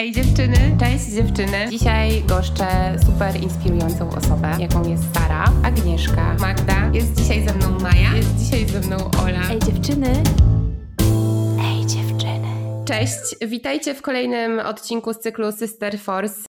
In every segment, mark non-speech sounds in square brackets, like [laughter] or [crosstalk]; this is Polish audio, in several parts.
Ej dziewczyny, cześć dziewczyny. Dzisiaj goszczę super inspirującą osobę, jaką jest Sara, Agnieszka, Magda. Jest dzisiaj ze mną Maja, jest dzisiaj ze mną Ola. Ej dziewczyny. Ej dziewczyny. Cześć, witajcie w kolejnym odcinku z cyklu Sister Force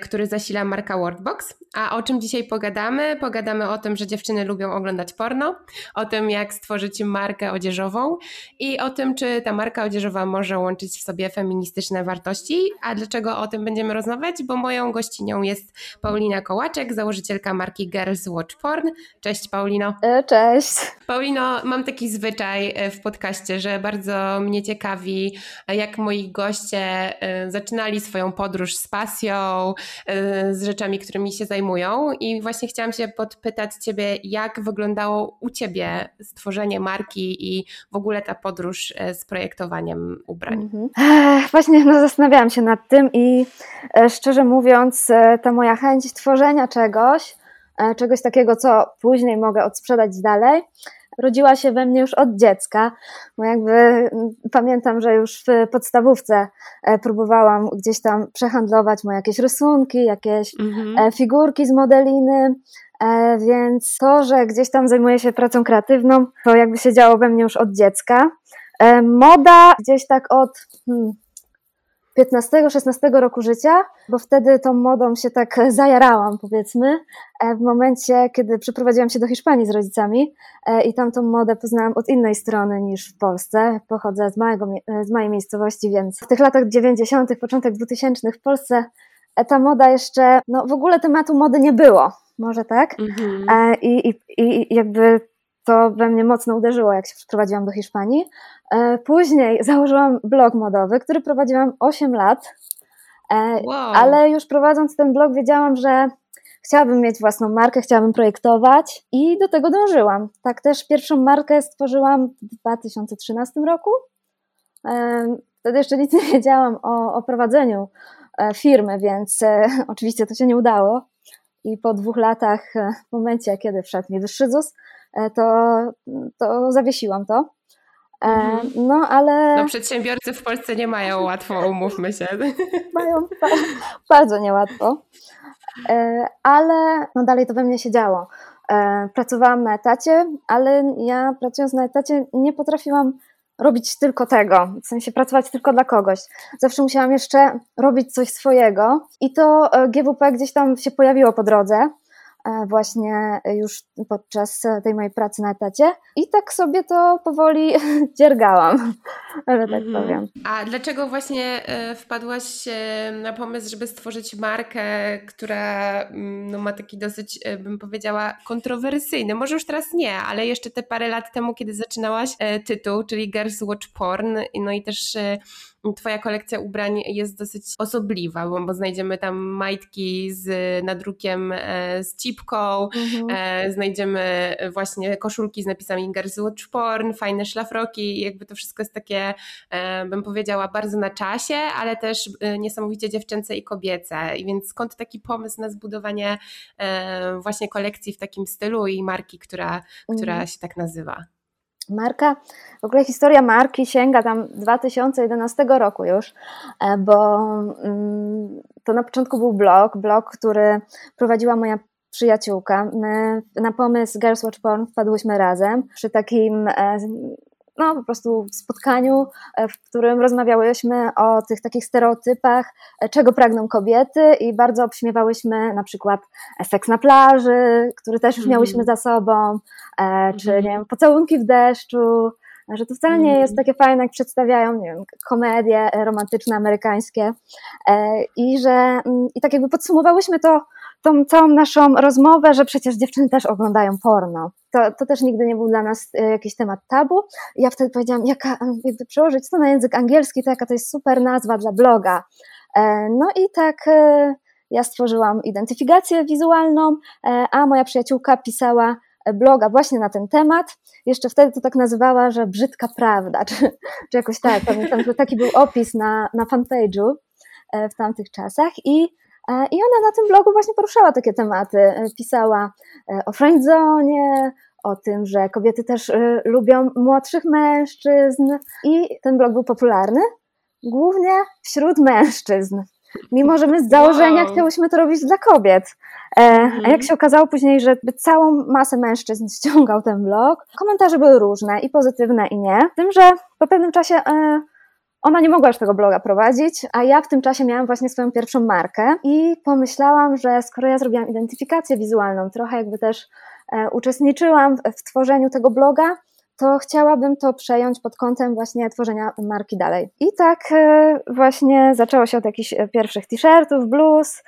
który zasila marka Wordbox. A o czym dzisiaj pogadamy? Pogadamy o tym, że dziewczyny lubią oglądać porno, o tym, jak stworzyć markę odzieżową i o tym, czy ta marka odzieżowa może łączyć w sobie feministyczne wartości. A dlaczego o tym będziemy rozmawiać? Bo moją gościnią jest Paulina Kołaczek, założycielka marki Girls Watch Porn. Cześć Paulino. E, cześć. Paulino, mam taki zwyczaj e, w podcaście, że bardzo mnie ciekawi, jak moi goście e, zaczynali swoją podróż z pasją, z rzeczami, którymi się zajmują. I właśnie chciałam się podpytać Ciebie, jak wyglądało u Ciebie stworzenie marki i w ogóle ta podróż y, z projektowaniem ubrań? Mhm. Właśnie no, zastanawiałam się nad tym i e, szczerze mówiąc, e, ta moja chęć tworzenia czegoś, e, czegoś takiego, co później mogę odsprzedać dalej, rodziła się we mnie już od dziecka, bo jakby mm, pamiętam, że już w podstawówce e, próbowałam gdzieś tam przehandlować moje jakieś rysunki, jakieś mhm. E, figurki z modeliny, e, więc to, że gdzieś tam zajmuję się pracą kreatywną, to jakby się działo we mnie już od dziecka. Moda gdzieś tak od hmm, 15-16 roku życia, bo wtedy tą modą się tak [laughs] zajarałam, powiedzmy, e, w momencie, kiedy przeprowadziłam się do Hiszpanii z rodzicami e, i tam tą modę poznałam od innej strony niż w Polsce. Pochodzę z, małego, z małej miejscowości, więc w tych latach 90., początek 2000 w Polsce e, ta moda jeszcze, no w ogóle tematu mody nie było, może tak? Mhm. I, i, I jakby to we mnie mocno uderzyło, jak się przeprowadziłam do Hiszpanii. E, później [laughs] założyłam blog modowy, który prowadziłam 8 lat, e, wow. ale już prowadząc ten blog wiedziałam, że chciałabym mieć własną markę, chciałabym projektować i do tego dążyłam. Tak też pierwszą markę stworzyłam w 2013 roku. E, wtedy jeszcze nic [laughs] nie wiedziałam o, o prowadzeniu firmy, więc [laughs] oczywiście to się nie udało. I po dwóch latach, w momencie, kiedy wszedł mi wyższy ZUS, to, to zawiesiłam to. Mhm. No, ale. No, przedsiębiorcy w Polsce nie mają łatwo, umówmy się. [laughs] Mają bardzo niełatwo. E, ale no dalej to we mnie się działo. E, pracowałam na etacie, ale ja pracując na etacie nie potrafiłam robić tylko tego, w sensie pracować tylko dla kogoś. Zawsze musiałam jeszcze robić coś swojego i to e, GWP gdzieś tam się pojawiło po drodze. E, właśnie już podczas tej mojej pracy na etacie i tak sobie to powoli [laughs] dziergałam, że tak mhm. powiem. A dlaczego właśnie e, wpadłaś na pomysł, żeby stworzyć markę, która mm, no, ma taki dosyć, e, bym powiedziała, kontrowersyjny, może już teraz nie, ale jeszcze te parę lat temu, kiedy zaczynałaś tytuł, czyli Girls Watch Porn, no i też Twoja kolekcja ubrań jest dosyć osobliwa, bo, bo znajdziemy tam majtki z nadrukiem e, z cipką, mhm. e, znajdziemy właśnie koszulki z napisami Girls Watch Porn, fajne szlafroki, jakby to wszystko jest takie, e, bym powiedziała, bardzo na czasie, ale też e, niesamowicie dziewczęce i kobiece. I więc skąd taki pomysł na zbudowanie e, właśnie kolekcji w takim stylu i marki, która, która mhm. się tak nazywa? Marka, w ogóle historia marki sięga tam 2011 roku już, e, bo mm, to na początku był blog, blog, który prowadziła moja przyjaciółka. My na pomysł Girls Watch Porn wpadłyśmy razem przy takim e, no, po prostu spotkaniu, e, w którym rozmawiałyśmy o tych takich stereotypach, e, czego pragną kobiety i bardzo obśmiewałyśmy na przykład seks na plaży, który też już miałyśmy mm. za sobą, e, czy mm. nie wiem, pocałunki w deszczu, że to wcale nie mhm. jest takie fajne, jak przedstawiają, nie wiem, komedie romantyczne, amerykańskie i że mm, i tak jakby podsumowałyśmy to tą całą naszą rozmowę, że przecież dziewczyny też oglądają porno. To, to też nigdy nie był dla nas e, jakiś temat tabu. Ja wtedy powiedziałam, jaka, jakby przełożyć to na język angielski, to jaka to jest super nazwa dla bloga. E, no i tak e, ja stworzyłam identyfikację wizualną, a moja przyjaciółka pisała bloga właśnie na ten temat. Jeszcze wtedy to tak nazywała, że brzydka prawda, czy, czy jakoś tak. Pamiętam, że taki był opis na, na fanpage'u w tamtych czasach i I ona na tym blogu właśnie poruszała takie tematy. E, pisała e, o friendzone, o tym, że kobiety też lubią młodszych mężczyzn i ten blog był popularny. głównie wśród mężczyzn. Mimo, że my z założenia wow. chciałyśmy to robić dla kobiet. E, a jak mhm. się okazało później, że całą masę mężczyzn [laughs] ściągał ten blog, komentarze były różne i pozytywne i nie. Tym, że po pewnym czasie e, ona nie mogła już tego bloga prowadzić, a ja w tym czasie miałam właśnie swoją pierwszą markę i pomyślałam, że skoro ja zrobiłam identyfikację wizualną, trochę jakby też e, uczestniczyłam w tworzeniu tego bloga, to chciałabym to przejąć pod kątem właśnie tworzenia marki dalej. I tak e, właśnie zaczęło się od jakichś e, pierwszych t-shirtów, bluz,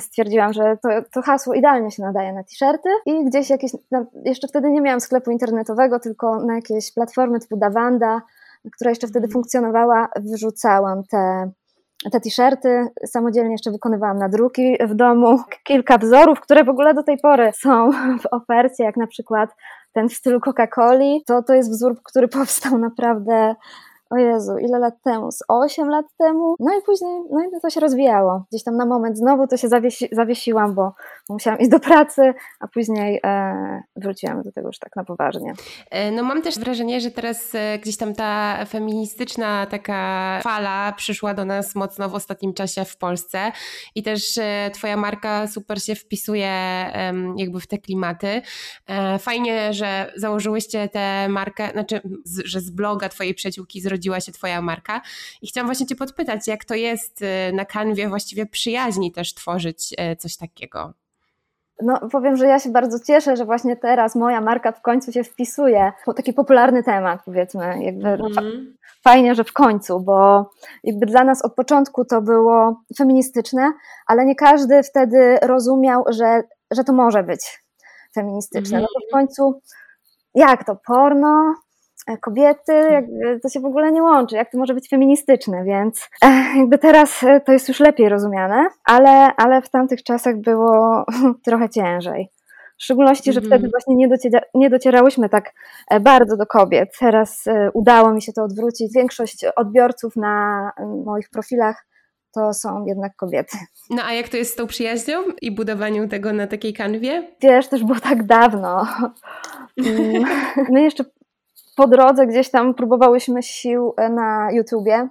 stwierdziłam, że to, to, hasło idealnie się nadaje na t-shirty. I gdzieś jakieś, no, jeszcze wtedy nie miałam sklepu internetowego, tylko na jakieś platformy typu Davanda, która jeszcze wtedy funkcjonowała, wyrzucałam te te t-shirty, samodzielnie jeszcze wykonywałam nadruki w domu, [laughs] kilka wzorów, które w ogóle do tej pory są [laughs] w ofercie, jak na przykład ten w stylu Coca-Coli, to to jest wzór, który powstał naprawdę o Jezu, ile lat temu? Z 8 lat temu? No i później, no i to się rozwijało. Gdzieś tam na moment znowu to się zawiesi, zawiesiłam, bo musiałam iść do pracy, a później e, wróciłam do tego już tak na poważnie. E, no mam też wrażenie, że teraz e, gdzieś tam ta feministyczna taka fala przyszła do nas mocno w ostatnim czasie w Polsce i też e, twoja marka super się wpisuje jakby w te klimaty. Fajnie, że założyłyście tę markę, znaczy, że z bloga twojej przyjaciółki zrodziła się Twoja marka. I chciałam właśnie Cię podpytać, jak to jest y, na kanwie właściwie przyjaźni też tworzyć y, coś takiego? No, powiem, że ja się bardzo cieszę, że właśnie teraz moja marka w końcu się wpisuje. Taki popularny temat, powiedzmy. Jakby mm. Fajnie, że w końcu, bo jakby dla nas od początku to było feministyczne, ale nie każdy wtedy rozumiał, że, że to może być feministyczne. Mm. No to w końcu, jak to porno, kobiety, jakby to się w ogóle nie łączy, jak to może być feministyczne, więc e, jakby teraz e, to jest już lepiej rozumiane, ale, ale w tamtych czasach było [laughs] trochę ciężej. W szczególności, że wtedy mhm. właśnie nie, dociera, nie docierałyśmy tak bardzo do kobiet. Teraz udało mi się to odwrócić. Większość odbiorców na moich profilach to są jednak kobiety. No a jak to jest z tą przyjaźnią i budowaniem tego na takiej kanwie? Wiesz, też było tak dawno. [laughs] Mm, my jeszcze po drodze gdzieś tam próbowałyśmy sił e, na YouTubie,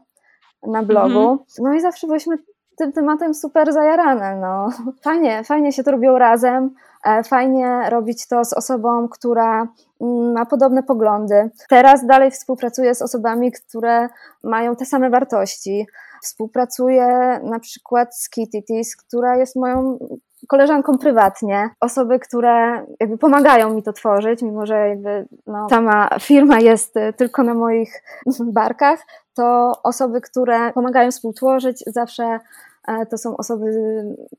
na blogu. Mhm. No i zawsze byliśmy tym tematem super zajarane. No. Fajnie, fajnie się to robiło razem. E, fajnie robić to z osobą, która mm, ma podobne poglądy. Teraz dalej współpracuję z osobami, które mają te same wartości. Współpracuję na przykład z Kitty która jest moją koleżankom prywatnie, osoby, które jakby pomagają mi to tworzyć, mimo że jakby no, sama firma jest y, tylko na moich [laughs] barkach, to osoby, które pomagają współtworzyć, zawsze e, to są osoby,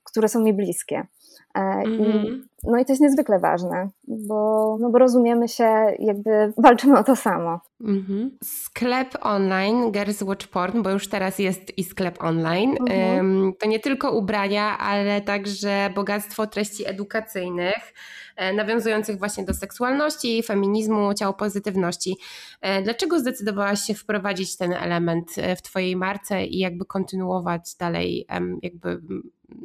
które są mi bliskie. Mm -hmm. I, no i to jest niezwykle ważne, bo, no bo rozumiemy się, jakby walczymy o to samo. Mm -hmm. Sklep online Girls Watch Porn, bo już teraz jest i sklep online, mm -hmm. to nie tylko ubrania, ale także bogactwo treści edukacyjnych, e, nawiązujących właśnie do seksualności, feminizmu, ciało pozytywności. E, dlaczego zdecydowałaś się wprowadzić ten element w Twojej marce i jakby kontynuować dalej jakby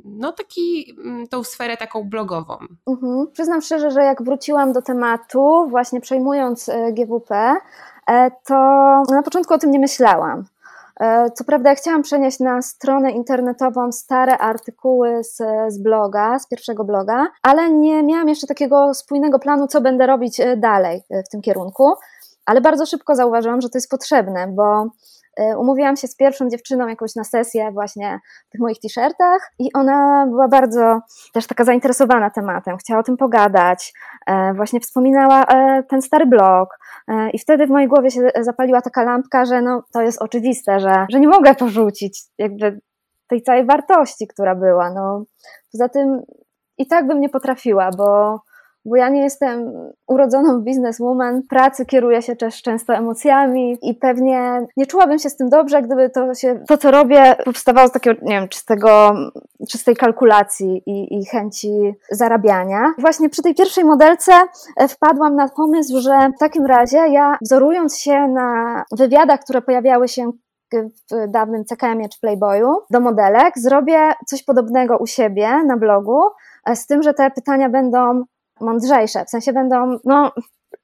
no taki, mm, tą sferę taką blogową. Mhm. Przyznam szczerze, że jak wróciłam do tematu, właśnie przejmując e, GWP, e, to na początku o tym nie myślałam. E, co prawda, ja chciałam przenieść na stronę internetową stare artykuły z, z bloga, z pierwszego bloga, ale nie miałam jeszcze takiego spójnego planu, co będę robić dalej w tym kierunku. Ale bardzo szybko zauważyłam, że to jest potrzebne, bo umówiłam się z pierwszą dziewczyną jakąś na sesję właśnie w tych moich t-shirtach i ona była bardzo też taka zainteresowana tematem, chciała o tym pogadać, e, właśnie wspominała e, ten stary blog i wtedy w mojej głowie się zapaliła taka lampka, że no to jest oczywiste, że, że nie mogę porzucić jakby tej całej wartości, która była. No, poza tym i tak bym nie potrafiła, bo bo ja nie jestem urodzoną bizneswoman, pracy kieruję się też często emocjami i pewnie nie czułabym się z tym dobrze, gdyby to się, to co robię powstawało z takiego, nie wiem, czystego, czystej kalkulacji i, i chęci zarabiania. Właśnie przy tej pierwszej modelce e, wpadłam na pomysł, że w takim razie ja wzorując się na wywiadach, które pojawiały się w dawnym CKM-ie czy Playboyu do modelek, zrobię coś podobnego u siebie na blogu, e, z tym, że te pytania będą mądrzejsze, w sensie będą no,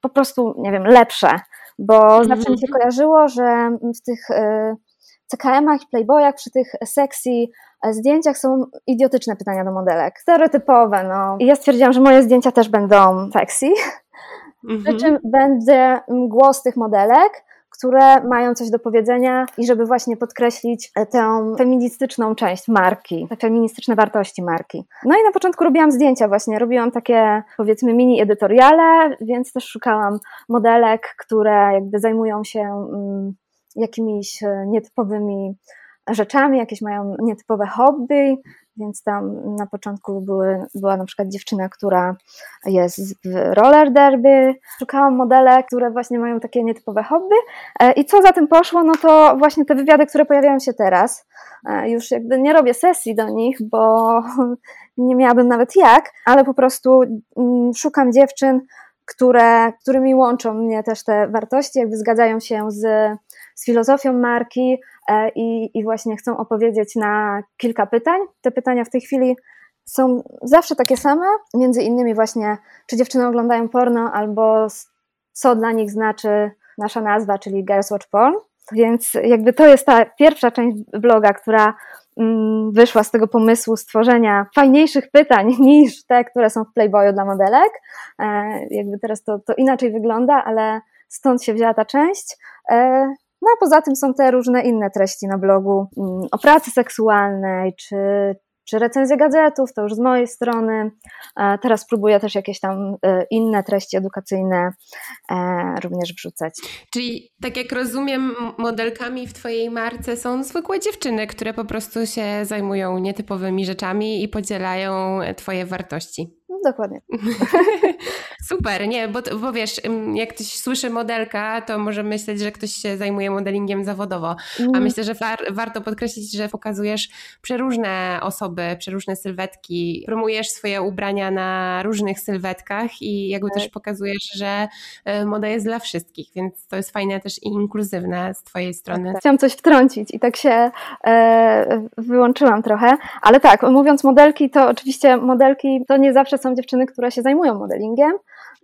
po prostu, nie wiem, lepsze, bo mhm. zawsze mi się kojarzyło, że w tych y, CKM-ach i Playboyach, przy tych sexy zdjęciach są idiotyczne pytania do modelek, stereotypowe, no. I ja stwierdziłam, że moje zdjęcia też będą sexy, mhm. przy czym będzie głos tych modelek, które mają coś do powiedzenia i żeby właśnie podkreślić e, tę feministyczną część marki, te feministyczne wartości marki. No i na początku robiłam zdjęcia właśnie, robiłam takie powiedzmy mini edytoriale, więc też szukałam modelek, które jakby zajmują się mm, jakimiś e, nietypowymi rzeczami, jakieś mają nietypowe hobby, więc tam na początku były, była na przykład dziewczyna, która jest w roller derby. Szukałam modele, które właśnie mają takie nietypowe hobby. E, I co za tym poszło, no to właśnie te wywiady, które pojawiają się teraz. E, już jakby nie robię sesji do nich, bo [laughs] nie miałabym nawet jak, ale po prostu mm, szukam dziewczyn, które, którymi łączą mnie też te wartości, jakby zgadzają się z, z filozofią marki, E, i, i właśnie chcą opowiedzieć na kilka pytań. Te pytania w tej chwili są zawsze takie same, między innymi właśnie, czy dziewczyny oglądają porno, albo co dla nich znaczy nasza nazwa, czyli Girls Watch Porn. Więc jakby to jest ta pierwsza część bloga, która mm, wyszła z tego pomysłu stworzenia fajniejszych pytań [laughs] niż te, które są w Playboyu dla modelek. E, jakby teraz to, to inaczej wygląda, ale stąd się wzięła ta część. E, no a poza tym są te różne inne treści na blogu mm, o pracy seksualnej, czy, czy recenzje gadżetów, to już z mojej strony. Teraz próbuję też jakieś tam e, inne treści edukacyjne e, również wrzucać. Czyli tak jak rozumiem, modelkami w Twojej marce są zwykłe dziewczyny, które po prostu się zajmują nietypowymi rzeczami i podzielają Twoje wartości. No, dokładnie. [laughs] Super, nie, bo, bo wiesz, jak ktoś słyszy modelka, to może myśleć, że ktoś się zajmuje modelingiem zawodowo, mm. a myślę, że war, warto podkreślić, że pokazujesz przeróżne osoby, przeróżne sylwetki, promujesz swoje ubrania na różnych sylwetkach i jakby tak. też pokazujesz, że e, moda jest dla wszystkich, więc to jest fajne też i inkluzywne z twojej strony. Tak, tak. Chciałam coś wtrącić i tak się e, wyłączyłam trochę, ale tak, mówiąc modelki, to oczywiście modelki to nie zawsze są dziewczyny, które się zajmują modelingiem,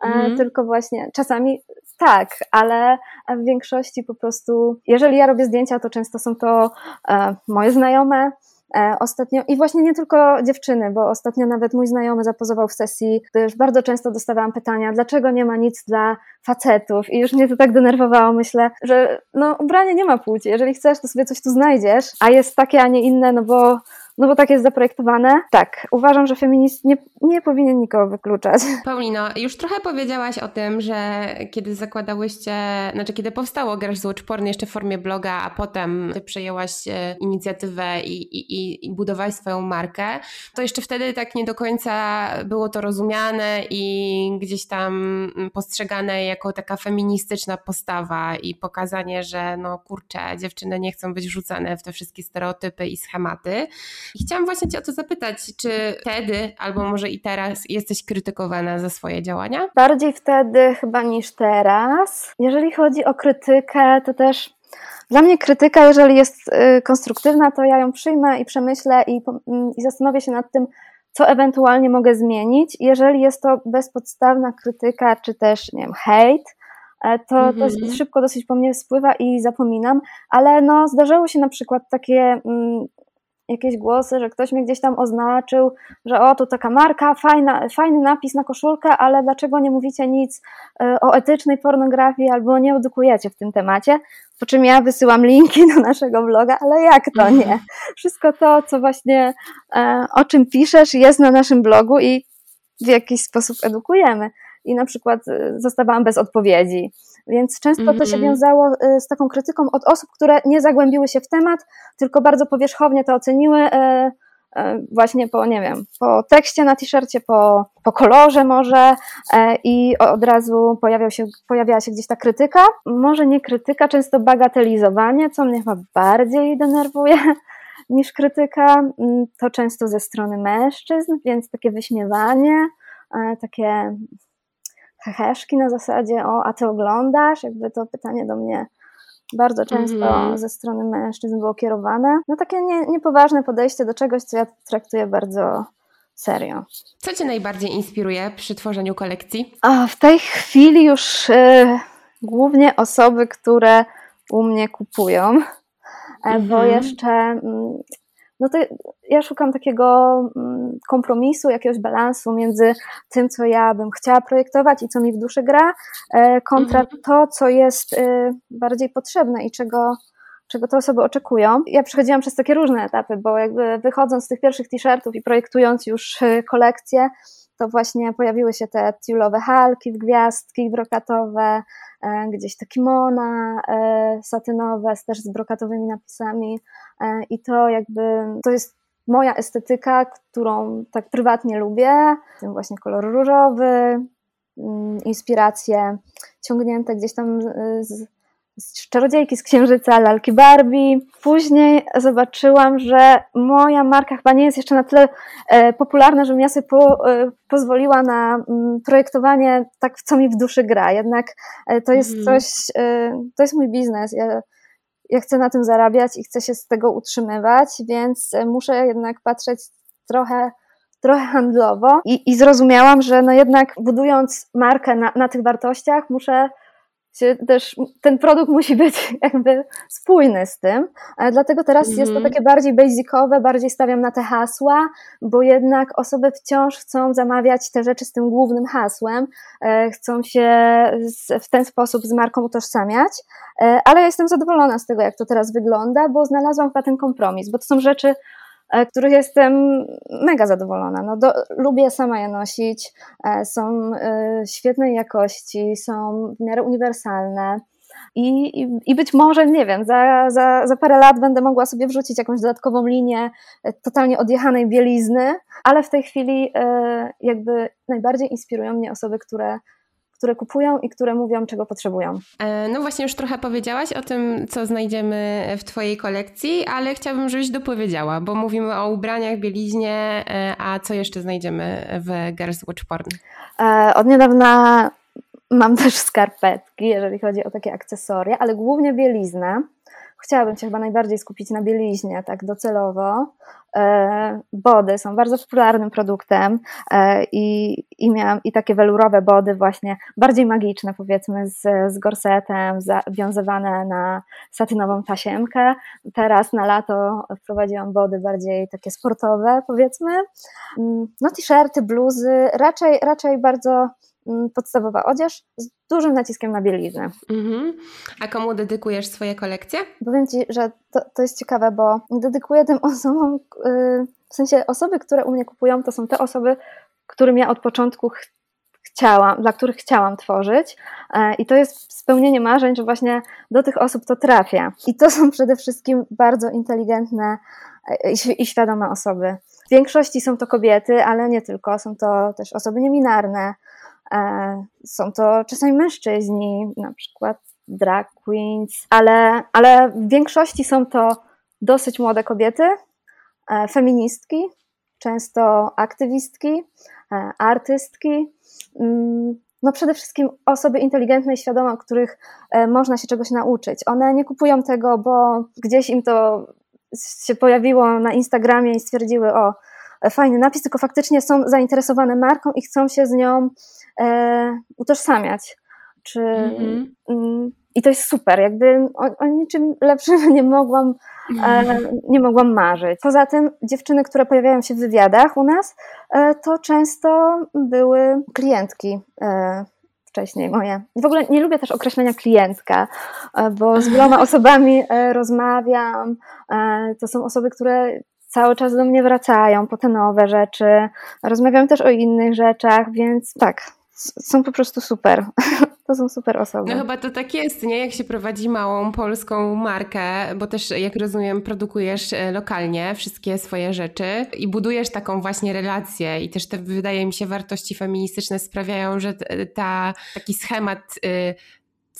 mm. tylko właśnie czasami tak, ale w większości po prostu, jeżeli ja robię zdjęcia, to często są to e, moje znajome, e, Ostatnio, i właśnie nie tylko dziewczyny, bo ostatnio nawet mój znajomy zapozował w sesji, gdyż bardzo często dostawałam pytania, dlaczego nie ma nic dla facetów i już mnie to tak denerwowało, myślę, że no ubranie nie ma płci, jeżeli chcesz, to sobie coś tu znajdziesz, a jest takie, a nie inne, no bo no bo tak jest zaprojektowane. Tak, uważam, że feminizm nie, nie powinien nikogo wykluczać. [laughs] Paulino, już trochę powiedziałaś o tym, że kiedy zakładałyście, znaczy kiedy powstało Watch Porn jeszcze w formie bloga, a potem przejęłaś e, inicjatywę i, i, i budowałaś swoją markę, to jeszcze wtedy tak nie do końca było to rozumiane i gdzieś tam postrzegane jako taka feministyczna postawa i pokazanie, że no kurczę, dziewczyny nie chcą być wrzucane w te wszystkie stereotypy i schematy. I chciałam właśnie Cię o to zapytać, czy wtedy, albo może i teraz jesteś krytykowana za swoje działania? Bardziej wtedy chyba niż teraz. Jeżeli chodzi o krytykę, to też dla mnie krytyka, jeżeli jest y, konstruktywna, to ja ją przyjmę i przemyślę i, i zastanowię się nad tym, co ewentualnie mogę zmienić. Jeżeli jest to bezpodstawna krytyka, czy też, nie wiem, hejt, e, to, mm -hmm. to szybko dosyć po mnie spływa i zapominam, ale no, zdarzało się na przykład takie mm, jakieś głosy, że ktoś mnie gdzieś tam oznaczył, że o, tu taka marka, fajna, fajny napis na koszulkę, ale dlaczego nie mówicie nic e, o etycznej pornografii albo nie edukujecie w tym temacie? Po czym ja wysyłam linki [laughs] do naszego bloga, ale jak to nie? Wszystko to, co właśnie, e, o czym piszesz, jest na naszym blogu i w jakiś sposób edukujemy. I na przykład e, zostawałam bez odpowiedzi więc często mm -hmm. to się mhm. wiązało y, z taką krytyką od osób, które nie zagłębiły się w temat, tylko bardzo powierzchownie to oceniły y, y, właśnie po, nie wiem, po tekście na t-shircie, po, po kolorze może i od razu pojawiał się, pojawiała się gdzieś ta krytyka. Może nie krytyka, często bagatelizowanie, co mnie chyba bardziej denerwuje [laughs] niż krytyka. Mm, to często ze strony mężczyzn, więc takie wyśmiewanie, takie heheszki na zasadzie, o, a ty oglądasz? Jakby to pytanie do mnie bardzo często mm. ze strony mężczyzn było kierowane. No takie nie, niepoważne podejście do czegoś, co ja traktuję bardzo serio. Co Cię najbardziej inspiruje przy tworzeniu kolekcji? A w tej chwili już y, głównie osoby, które u mnie kupują. mhm. bo jeszcze mm, no to ja szukam takiego mm, kompromisu, jakiegoś balansu między tym, co ja bym chciała projektować i co mi w duszy gra, e, kontra mhm. to, co jest y, bardziej potrzebne i czego, czego te osoby oczekują. Ja przechodziłam przez takie różne etapy, bo jakby wychodząc z tych pierwszych t-shirtów i projektując już y, kolekcję, to właśnie pojawiły się te tiulowe halki w gwiazdki brokatowe, e, gdzieś te kimona e, satynowe też z brokatowymi napisami e, i to jakby to jest moja estetyka, którą tak prywatnie lubię, ten właśnie kolor różowy, mm, inspiracje ciągnięte gdzieś tam z z czarodziejki z księżyca, lalki Barbie. Później zobaczyłam, że moja marka chyba nie jest jeszcze na tyle e, popularna, żebym ja sobie po, e, pozwoliła na mm, projektowanie tak, co mi w duszy gra. Jednak e, to jest mhm. coś, e, to jest mój biznes. Ja, ja chcę na tym zarabiać i chcę się z tego utrzymywać, więc e, muszę jednak patrzeć trochę trochę handlowo. I, i zrozumiałam, że no jednak budując markę na, na tych wartościach muszę się też ten produkt musi być [laughs] jakby spójny z tym. Dlatego teraz mm -hmm. jest to mhm. takie bardziej basicowe, bardziej stawiam na te hasła, bo jednak osoby wciąż chcą zamawiać te rzeczy z tym głównym hasłem, e, chcą się w ten sposób z marką utożsamiać, e, ale ja jestem zadowolona z tego, jak to teraz wygląda, bo znalazłam chyba ten kompromis, bo to są rzeczy, E, których jestem mega zadowolona. No do, lubię sama je nosić, e, są e, świetnej jakości, są w miarę uniwersalne. I, i, I, być może, nie wiem, za, za, za parę lat będę mogła sobie wrzucić jakąś dodatkową linię totalnie odjechanej bielizny, ale w tej chwili jakby najbardziej inspirują mnie osoby, które które kupują i które mówią, czego potrzebują. E, no właśnie już trochę powiedziałaś o tym, co znajdziemy w Twojej kolekcji, ale chciałabym, żebyś dopowiedziała, bo mówimy o ubraniach, bieliźnie, e, a co jeszcze znajdziemy w Girls Watch Porn? E, od niedawna mam też skarpetki, jeżeli chodzi o takie akcesoria, ale głównie bieliznę chciałabym się chyba najbardziej skupić na bieliźnie, tak docelowo. E, body są bardzo popularnym produktem e, i, i miałam i takie welurowe body właśnie bardziej magiczne powiedzmy z, z gorsetem, wiązywane na satynową tasiemkę. Teraz na lato wprowadziłam body bardziej takie sportowe powiedzmy. Mm, no t-shirty, bluzy, raczej, raczej bardzo podstawowa odzież z dużym naciskiem na bieliznę. Mhm. A komu dedykujesz swoje kolekcje? Powiem Ci, że to, to jest ciekawe, bo dedykuję tym [laughs] osobom, y, w sensie osoby, które u mnie kupują, to są te osoby, którym ja od początku ch chciałam, dla których chciałam tworzyć e, i to jest spełnienie marzeń, że właśnie do tych osób to trafia. I to są przede wszystkim bardzo inteligentne e, i świadome osoby. W większości są to kobiety, ale nie tylko, są to też osoby nieminarne, są to czasami mężczyźni, na przykład drag queens, ale, ale w większości są to dosyć młode kobiety, e, feministki, często aktywistki, e, artystki. Mm, no przede wszystkim osoby inteligentne i świadome, których można się czegoś nauczyć. One nie kupują tego, bo gdzieś im to się pojawiło na Instagramie i stwierdziły, o, fajny napis, tylko faktycznie są zainteresowane marką i chcą się z nią e, utożsamiać. Czy, mm-hmm. mm, I to jest super, jakby o, o niczym lepszym [laughs] nie mogłam, e, nie mogłam marzyć. Poza tym dziewczyny, które pojawiają się w wywiadach u nas, e, to często były klientki e, wcześniej moje. W ogóle nie lubię też określenia klientka, e, bo z wieloma [laughs] osobami e, rozmawiam. To są osoby, które cały czas do mnie wracają po te nowe rzeczy. Rozmawiam też o innych rzeczach, więc tak, są po prostu super. [laughs] To są super osoby. No chyba to tak jest, nie? Jak się prowadzi małą polską markę, bo też jak rozumiem, produkujesz e, lokalnie wszystkie swoje rzeczy i budujesz taką właśnie relację i też te wydaje mi się wartości feministyczne sprawiają, że ta, taki schemat y,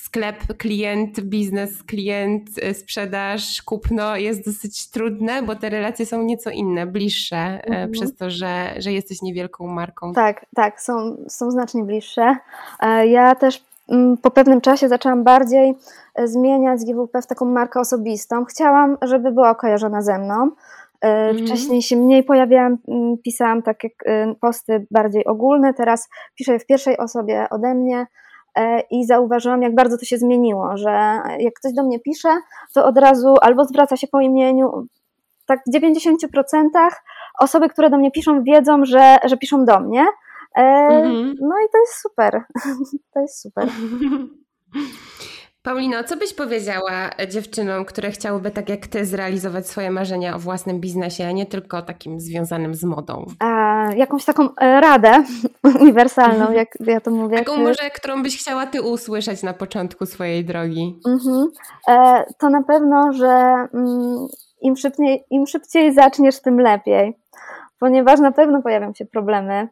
sklep, klient, biznes, klient, y, sprzedaż, kupno jest dosyć trudne, bo te relacje są nieco inne, bliższe e, mhm. przez to, że, że jesteś niewielką marką. Tak, tak, są, są znacznie bliższe. E, ja też mm, po pewnym czasie zaczęłam bardziej e, zmieniać GWP w taką markę osobistą. Chciałam, żeby była kojarzona ze mną. Mhm. Wcześniej się mniej pojawiałam, mm, pisałam takie posty bardziej ogólne, teraz piszę w pierwszej osobie ode mnie, i zauważyłam, jak bardzo to się zmieniło, że jak ktoś do mnie pisze, to od razu albo zwraca się po imieniu, tak w 90% osoby, które do mnie piszą, wiedzą, że, że piszą do mnie. Mhm. No i to jest super. [laughs] To jest super. [laughs] Paulino, co byś powiedziała dziewczynom, które chciałyby tak jak ty zrealizować swoje marzenia o własnym biznesie, a nie tylko takim związanym z modą? E, jakąś taką e, radę [laughs] uniwersalną, jak ja to mówię. Taką może, którą byś chciała ty usłyszeć na początku swojej drogi? Mhm. E, to na pewno, że mm, im szybciej, im szybciej zaczniesz, tym lepiej, ponieważ na pewno pojawią się problemy.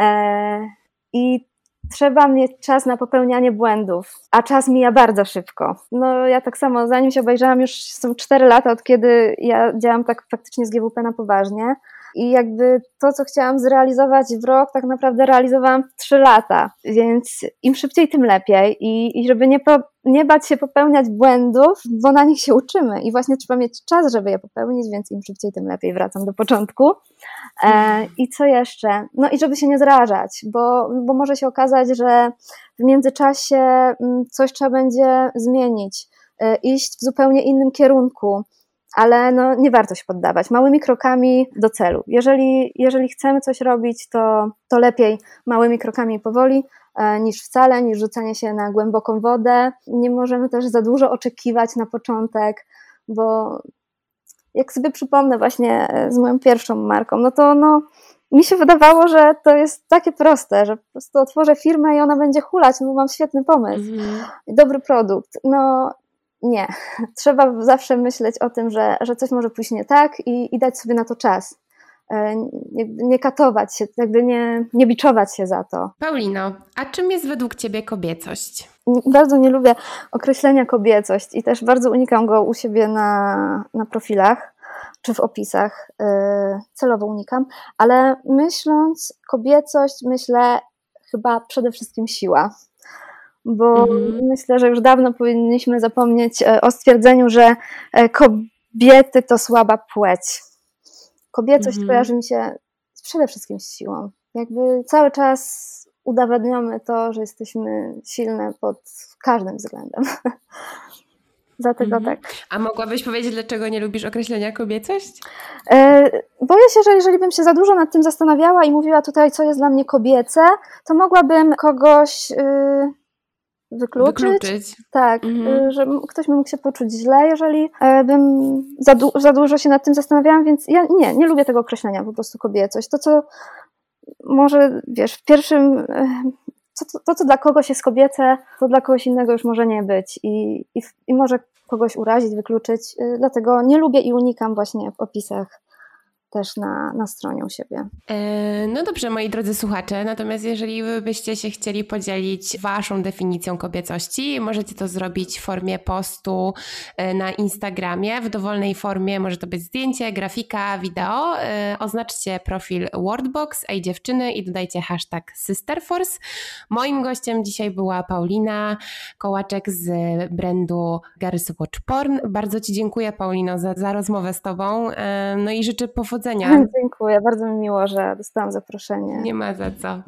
E, I trzeba mieć czas na popełnianie błędów, a czas mija bardzo szybko. No ja tak samo, zanim się obejrzałam, już są 4 lata, od kiedy ja działam tak faktycznie z GWP na poważnie i jakby to, co chciałam zrealizować w rok, tak naprawdę realizowałam w 3 lata, więc im szybciej, tym lepiej i, i żeby nie, po, nie bać się popełniać błędów, bo na nich się uczymy i właśnie trzeba mieć czas, żeby je popełnić, więc im szybciej, tym lepiej. Wracam do początku. E, I co jeszcze? No i żeby się nie zrażać, bo, bo może się okazać, że w międzyczasie mm, coś trzeba będzie zmienić, e, iść w zupełnie innym kierunku ale no, nie warto się poddawać. Małymi krokami do celu. Jeżeli, jeżeli chcemy coś robić, to, to lepiej małymi krokami powoli e, niż wcale, niż rzucanie się na głęboką wodę. Nie możemy też za dużo oczekiwać na początek, bo jak sobie przypomnę właśnie e, z moją pierwszą marką, no to no, mi się wydawało, że to jest takie proste, że po prostu otworzę firmę i ona będzie hulać, no bo mam świetny pomysł, mm. dobry produkt. No nie. [laughs] Trzeba zawsze myśleć o tym, że, że coś może pójść nie tak i, i dać sobie na to czas. E, nie, nie, katować się, jakby nie, nie biczować się za to. Paulino, a czym jest według Ciebie kobiecość? Bardzo nie lubię określenia kobiecość i też bardzo unikam go u siebie na, na profilach czy w opisach. E, celowo unikam, ale myśląc kobiecość, myślę chyba przede wszystkim siła bo mhm. myślę, że już dawno powinniśmy zapomnieć e, o stwierdzeniu, że e, kobiety to słaba płeć. Kobiecość mhm. kojarzy mi się przede wszystkim z siłą. Jakby cały czas udowadniamy to, że jesteśmy silne pod każdym względem. [laughs] Dlatego mhm. tak. A mogłabyś powiedzieć, dlaczego nie lubisz określenia kobiecość? E, boję się, że jeżeli bym się za dużo nad tym zastanawiała i mówiła tutaj, co jest dla mnie kobiece, to mogłabym kogoś. Y, wykluczyć. wykluczyć. Tak, mhm. Y, że ktoś by mógł się poczuć źle, jeżeli e, bym za, du za dużo się nad tym zastanawiałam, więc ja nie, nie lubię tego określenia po prostu kobiecość. To, co może, wiesz, w pierwszym, e, to, to, co dla kogoś jest kobiece, to dla kogoś innego już może nie być i, i, i może kogoś urazić, wykluczyć, y, dlatego nie lubię i unikam właśnie w opisach też na, na stronie u siebie. E, no dobrze, moi drodzy słuchacze, natomiast jeżeli byście się chcieli podzielić waszą definicją kobiecości, możecie to zrobić w formie postu e, na Instagramie, w dowolnej formie, może to być zdjęcie, grafika, wideo. E, oznaczcie profil Wordbox, ej dziewczyny i dodajcie hashtag Sisterforce. Moim gościem dzisiaj była Paulina Kołaczek z brandu Garys Watch Porn. Bardzo Ci dziękuję Paulino za, za rozmowę z Tobą, no i życzę powodzenia powodzenia. [laughs] Dziękuję, bardzo mi miło, że dostałam zaproszenie. Nie ma za co.